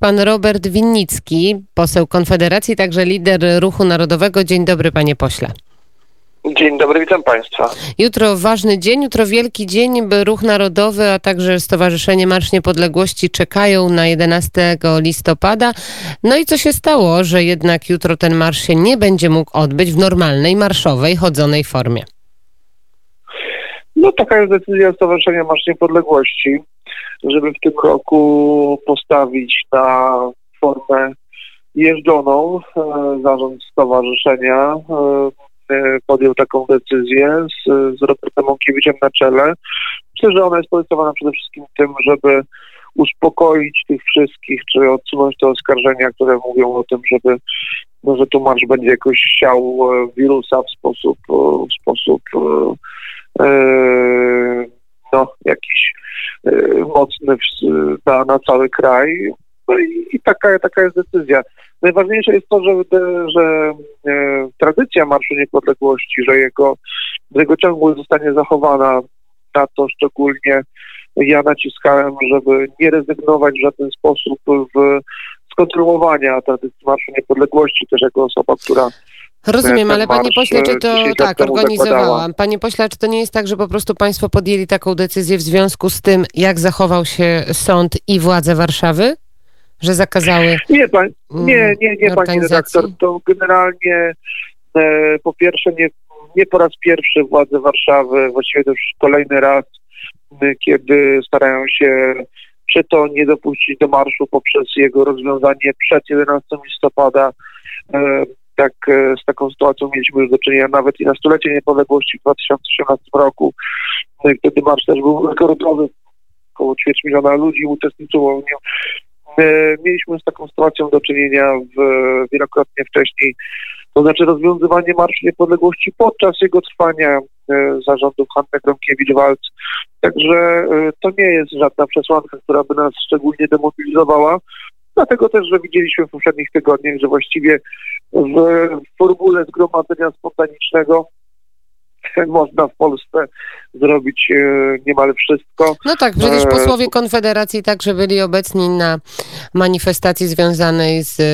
pan Robert Winnicki, poseł Konfederacji, także lider Ruchu Narodowego. Dzień dobry, panie pośle. Dzień dobry, witam Państwa. Jutro ważny dzień, jutro wielki dzień, by Ruch Narodowy, a także Stowarzyszenie Marsz Niepodległości czekają na 11 listopada. No i co się stało, że jednak jutro ten marsz się nie będzie mógł odbyć w normalnej, marszowej, chodzonej formie? No taka jest decyzja Stowarzyszenia Marsz Niepodległości, żeby w tym roku postawić na formę jeżdżoną. E, zarząd stowarzyszenia e, podjął taką decyzję z, z Robertem Mąkiewiczem na czele. Myślę, że ona jest podyktowana przede wszystkim tym, żeby uspokoić tych wszystkich, czy odsunąć te oskarżenia, które mówią o tym, żeby no, że tu marsz będzie jakoś siał e, wirusa w sposób, w sposób e, no, jakiś e, mocny w, na, cały kraj. No i, i taka, taka jest decyzja. Najważniejsze jest to, że, że e, tradycja Marszu Niepodległości, że jego, jego ciągłość zostanie zachowana. Na to szczególnie ja naciskałem, żeby nie rezygnować w żaden sposób w skontynuowania tradycji Marszu Niepodległości, też jako osoba, która Rozumiem, ale panie pośle, czy to tak organizowałam? Panie pośle, czy to nie jest tak, że po prostu państwo podjęli taką decyzję w związku z tym, jak zachował się sąd i władze Warszawy? że zakazały. Nie, pan, nie, nie, nie pani redaktor. To generalnie e, po pierwsze nie, nie po raz pierwszy władze Warszawy, właściwie to już kolejny raz, e, kiedy starają się czy to nie dopuścić do marszu poprzez jego rozwiązanie przed 11 listopada. E, tak e, z taką sytuacją mieliśmy już do czynienia nawet i na stulecie niepodległości w 2018 roku. E, wtedy marsz też był rekordowy. Około ćwierć miliona ludzi uczestniczyło w nim. Mieliśmy z taką sytuacją do czynienia w, wielokrotnie wcześniej, to znaczy rozwiązywanie Marszu Niepodległości podczas jego trwania e, zarządów Hanny Gronkiewicz-Walc. Także e, to nie jest żadna przesłanka, która by nas szczególnie demobilizowała. Dlatego też, że widzieliśmy w poprzednich tygodniach, że właściwie w formule zgromadzenia spontanicznego można w Polsce zrobić e, niemal wszystko. No tak, przecież e, posłowie Konfederacji także byli obecni na manifestacji związanej z e,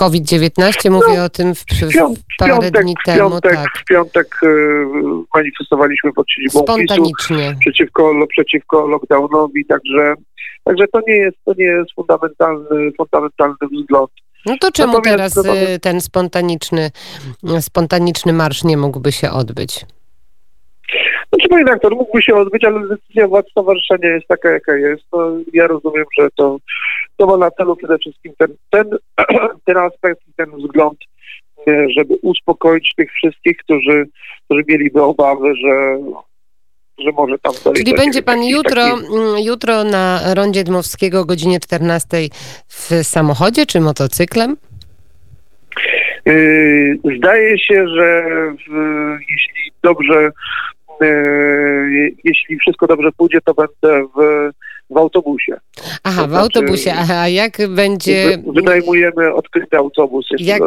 COVID-19. Mówię no, o tym w, w, parę piątek, dni temu. Piątek, tak. W piątek manifestowaliśmy pod siedzibą Spontanicznie. PiSu przeciwko, przeciwko lockdownowi, także, także to nie jest, to nie jest fundamentalny, fundamentalny wzgląd no to czemu Natomiast teraz y, ten spontaniczny, spontaniczny marsz nie mógłby się odbyć? Panie doktor, mógłby się odbyć, ale decyzja władz stowarzyszenia jest taka, jaka jest. No, ja rozumiem, że to, to ma na celu przede wszystkim ten, ten, ten aspekt i ten wzgląd, e, żeby uspokoić tych wszystkich, którzy, którzy mieliby obawy, że że może tam Czyli będzie pan jutro, mm, jutro na rondzie Dmowskiego o godzinie 14 w samochodzie czy motocyklem? Yy, zdaje się, że w, jeśli dobrze, jeśli wszystko dobrze pójdzie, to będę w w autobusie. Aha, to w znaczy, autobusie. A jak będzie... Wynajmujemy odkryty autobus Jak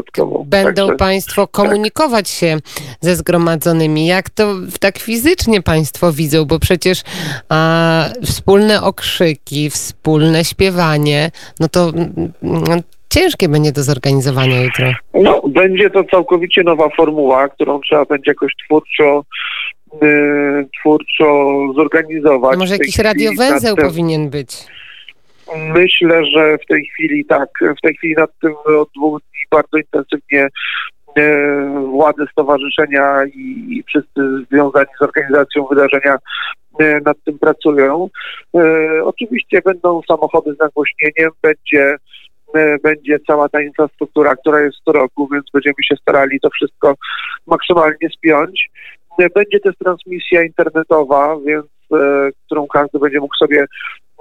będą Także, Państwo tak. komunikować tak. się ze zgromadzonymi? Jak to tak fizycznie Państwo widzą? Bo przecież a, wspólne okrzyki, wspólne śpiewanie, no to no, ciężkie będzie do zorganizowania jutro. No, będzie to całkowicie nowa formuła, którą trzeba będzie jakoś twórczo Y, twórczo zorganizować. Może jakiś radiowęzeł tym, powinien być. Myślę, że w tej chwili tak, w tej chwili nad tym od dwóch dni bardzo intensywnie y, władze stowarzyszenia i wszyscy związani z organizacją wydarzenia y, nad tym pracują. Oczywiście będą samochody z nagłośnieniem, będzie będzie cała ta infrastruktura, która jest co roku, więc będziemy się starali to wszystko maksymalnie spiąć. Będzie też transmisja internetowa, więc e, którą każdy będzie mógł sobie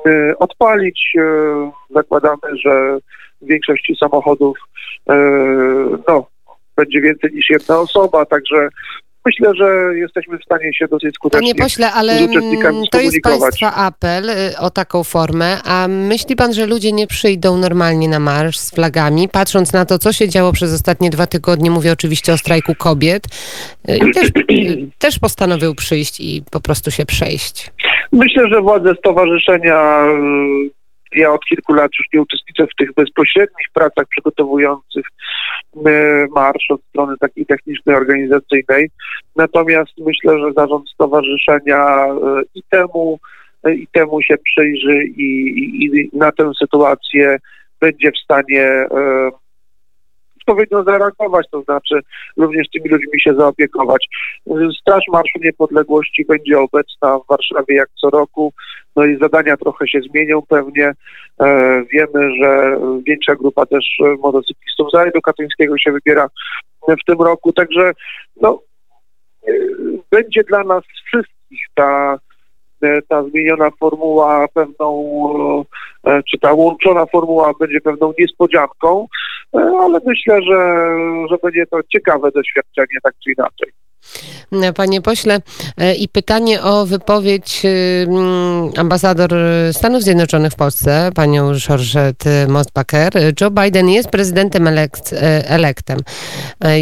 e, odpalić. E, zakładamy, że w większości samochodów no, będzie więcej niż jedna osoba, także Myślę, że jesteśmy w stanie się dosyć skutecznie Panie pośle, ale mm, to jest Państwa apel y, o taką formę, a myśli Pan, że ludzie nie przyjdą normalnie na marsz z flagami, patrząc na to, co się działo przez ostatnie dwa tygodnie, mówię oczywiście o strajku kobiet, y, i też, y, też postanowił przyjść i po prostu się przejść? Myślę, że władze stowarzyszenia ja od kilku lat już nie uczestniczę w tych bezpośrednich pracach przygotowujących marsz od strony takiej technicznej, organizacyjnej. Natomiast myślę, że zarząd stowarzyszenia i temu, i temu się przyjrzy i, i, i na tę sytuację będzie w stanie odpowiednio zareagować, to znaczy również tymi ludźmi się zaopiekować. Straż Marszu Niepodległości będzie obecna w Warszawie jak co roku, no i zadania trochę się zmienią pewnie. E, wiemy, że większa grupa też motocyklistów z rajdu katyńskiego się wybiera w tym roku, także no, e, będzie dla nas wszystkich ta ta zmieniona formuła pewną, e, czy ta łączona formuła będzie pewną niespodzianką, e, ale myślę, że, że będzie to ciekawe doświadczenie tak czy inaczej. Panie pośle, i pytanie o wypowiedź mm, ambasador Stanów Zjednoczonych w Polsce, panią Georgette Mosbacher. Joe Biden jest prezydentem elekt, elektem.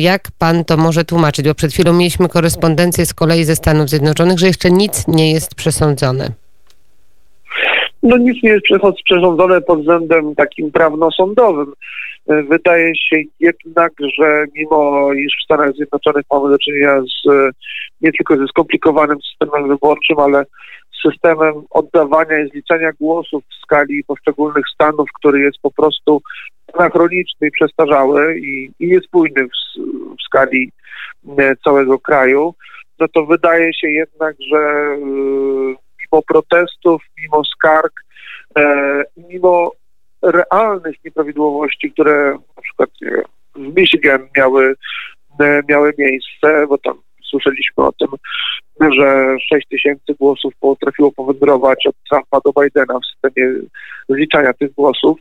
Jak pan to może tłumaczyć? Bo przed chwilą mieliśmy korespondencję z kolei ze Stanów Zjednoczonych, że jeszcze nic nie jest przesądzone. No nic nie jest przesądzone pod względem takim prawno-sądowym. E, wydaje się jednak, że mimo iż w Stanach Zjednoczonych mamy do czynienia z, nie tylko ze skomplikowanym systemem wyborczym, ale systemem oddawania i zliczania głosów w skali poszczególnych stanów, który jest po prostu anachroniczny i przestarzały i, i niespójny w, w skali e, całego kraju, no to wydaje się jednak, że e, mimo protestów, mimo skarg, mimo realnych nieprawidłowości, które na przykład w Michigan miały, e, miały miejsce, bo tam słyszeliśmy o tym, że 6 tysięcy głosów potrafiło powędrować od Trumpa do Bidena w systemie zliczania tych głosów.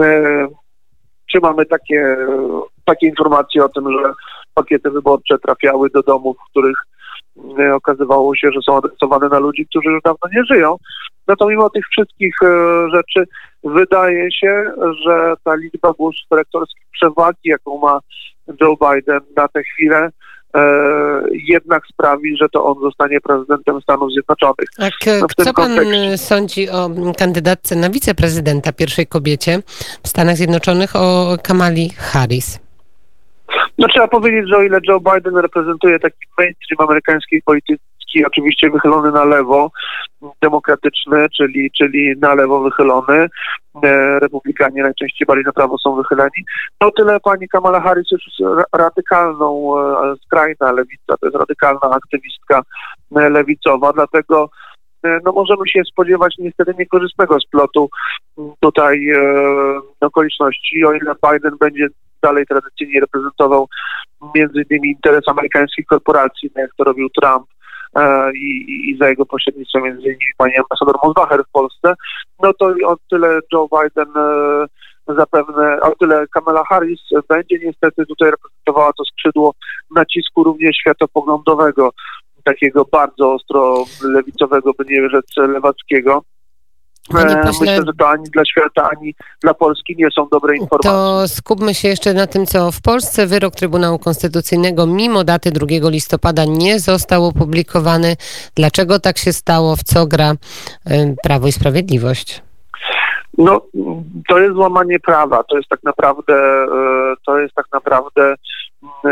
E, czy mamy takie, takie informacje o tym, że pakiety wyborcze trafiały do domów, w których okazywało się, że są adresowane na ludzi, którzy już dawno nie żyją. No to mimo tych wszystkich rzeczy Wydaje się, że ta liczba głosów elektorskich przewagi, jaką ma Joe Biden na tę chwilę, e, jednak sprawi, że to on zostanie prezydentem Stanów Zjednoczonych. Tak, no, co pan kontekście... sądzi o kandydatce na wiceprezydenta, pierwszej kobiecie w Stanach Zjednoczonych, o Kamali Harris? No trzeba powiedzieć, że o ile Joe Biden reprezentuje taki mainstream amerykańskiej polityki, oczywiście wychylony na lewo, demokratyczny, czyli, czyli na lewo wychylony. E, republikanie najczęściej bardziej na prawo są wychyleni. No tyle pani Kamala Harris jest radykalną, e, skrajna lewica, to jest radykalna aktywistka e, lewicowa, dlatego no możemy się spodziewać niestety niekorzystnego splotu tutaj e, okoliczności, o ile Biden będzie dalej tradycyjnie reprezentował między innymi interes amerykańskich korporacji, tak jak to robił Trump, E, i, i za jego pośrednictwem między innymi pani ambasador Mosbacher w Polsce, no to o tyle Joe Biden e, zapewne, o tyle Kamala Harris będzie niestety tutaj reprezentowała to skrzydło nacisku również światopoglądowego, takiego bardzo ostro lewicowego, by nie rzec lewackiego. Pośle, Myślę, że to ani dla świata, ani dla Polski nie są dobre informacje. To skupmy się jeszcze na tym, co w Polsce wyrok Trybunału Konstytucyjnego mimo daty 2 listopada nie został opublikowany. Dlaczego tak się stało? W co gra Prawo i Sprawiedliwość? No, to jest złamanie prawa. To jest tak naprawdę, e, to jest tak naprawdę e,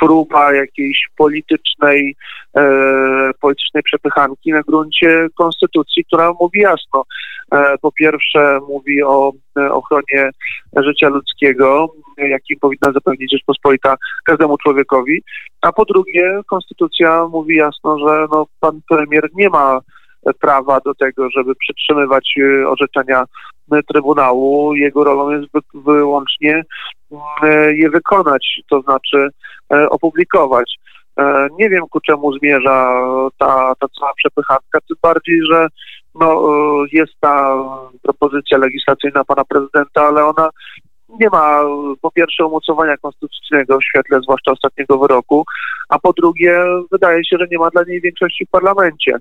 próba jakiejś politycznej, e, politycznej przepychanki na gruncie konstytucji, która mówi jasno. E, po pierwsze mówi o e, ochronie życia ludzkiego, jaki powinna zapewnić Rzeczpospolita każdemu człowiekowi, a po drugie konstytucja mówi jasno, że no, pan premier nie ma prawa do tego, żeby przytrzymywać orzeczenia Trybunału. Jego rolą jest wyłącznie mm, je wykonać, to znaczy opublikować. Nie wiem, ku czemu zmierza ta, ta cała przepychanka, tym bardziej, że no, jest ta propozycja legislacyjna pana prezydenta, ale ona nie ma po pierwsze umocowania konstytucyjnego w świetle zwłaszcza ostatniego wyroku, a po drugie wydaje się, że nie ma dla niej większości w parlamencie.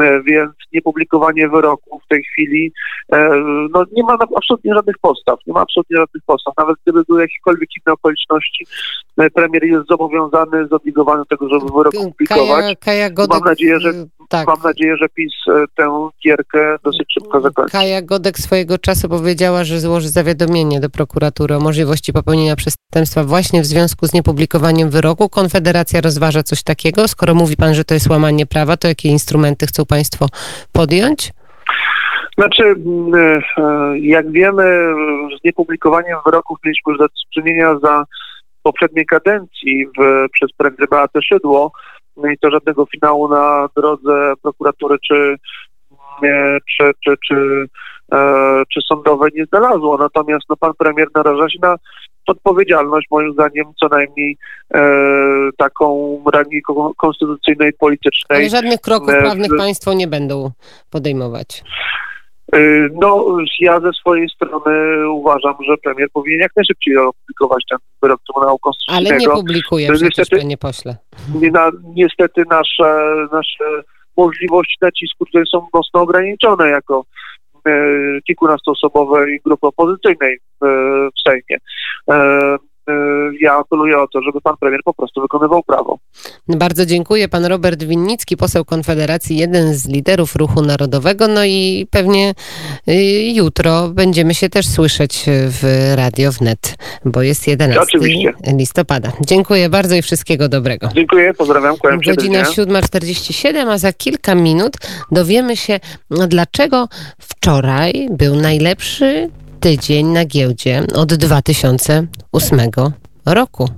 E, więc niepublikowanie wyroku w tej chwili e, no, nie ma absolutnie żadnych podstaw, nie ma absolutnie żadnych podstaw. Nawet gdyby były jakiekolwiek inne okoliczności, e, premier jest zobowiązany, zobligowany do tego, żeby wyrok publikować. Kaja, Kaja Godek, Mam nadzieję, że tak. mam nadzieję, że PiS e, tę gierkę dosyć szybko zakończy. Kaja Godek swojego czasu powiedziała, że złoży zawiadomienie do prokuratury o możliwości popełnienia przestępstwa właśnie w związku z niepublikowaniem wyroku. Konfederacja rozważa coś takiego. Skoro mówi pan, że to jest łamanie prawa, to jakie instrumenty chcą państwo podjąć? Znaczy, mm, e, jak wiemy, z niepublikowaniem wyroków mieliśmy już do czynienia za poprzedniej kadencji w, przez premierę Beatę Szydło, i to żadnego finału na drodze prokuratury czy, czy, czy, czy, e, czy sądowej nie znalazło. Natomiast no, pan premier naraża się na odpowiedzialność, moim zdaniem, co najmniej e, taką rangi konstytucyjnej, politycznej. Ale żadnych kroków e, prawnych państwo nie będą podejmować. Y, no, ja ze swojej strony uważam, że premier powinien jak najszybciej opublikować ten wyrok Trybunału Konstytucyjnego. Ale nie publikuje przecież, niestety, panie pośle. Na, niestety nasze, nasze możliwości nacisku tutaj są mocno ograniczone jako e, kilkunastoosobowej grupy opozycyjnej w, w Sejmie. E, ja apeluję o to, żeby pan premier po prostu wykonywał prawo. Bardzo dziękuję. Pan Robert Winnicki, poseł Konfederacji, jeden z liderów Ruchu Narodowego. No i pewnie y, jutro będziemy się też słyszeć w Radio Wnet, bo jest 11 Oczywiście. listopada. Dziękuję bardzo i wszystkiego dobrego. Dziękuję, pozdrawiam. Godzina 7.47, a za kilka minut dowiemy się, dlaczego wczoraj był najlepszy tydzień na giełdzie od 2008 roku.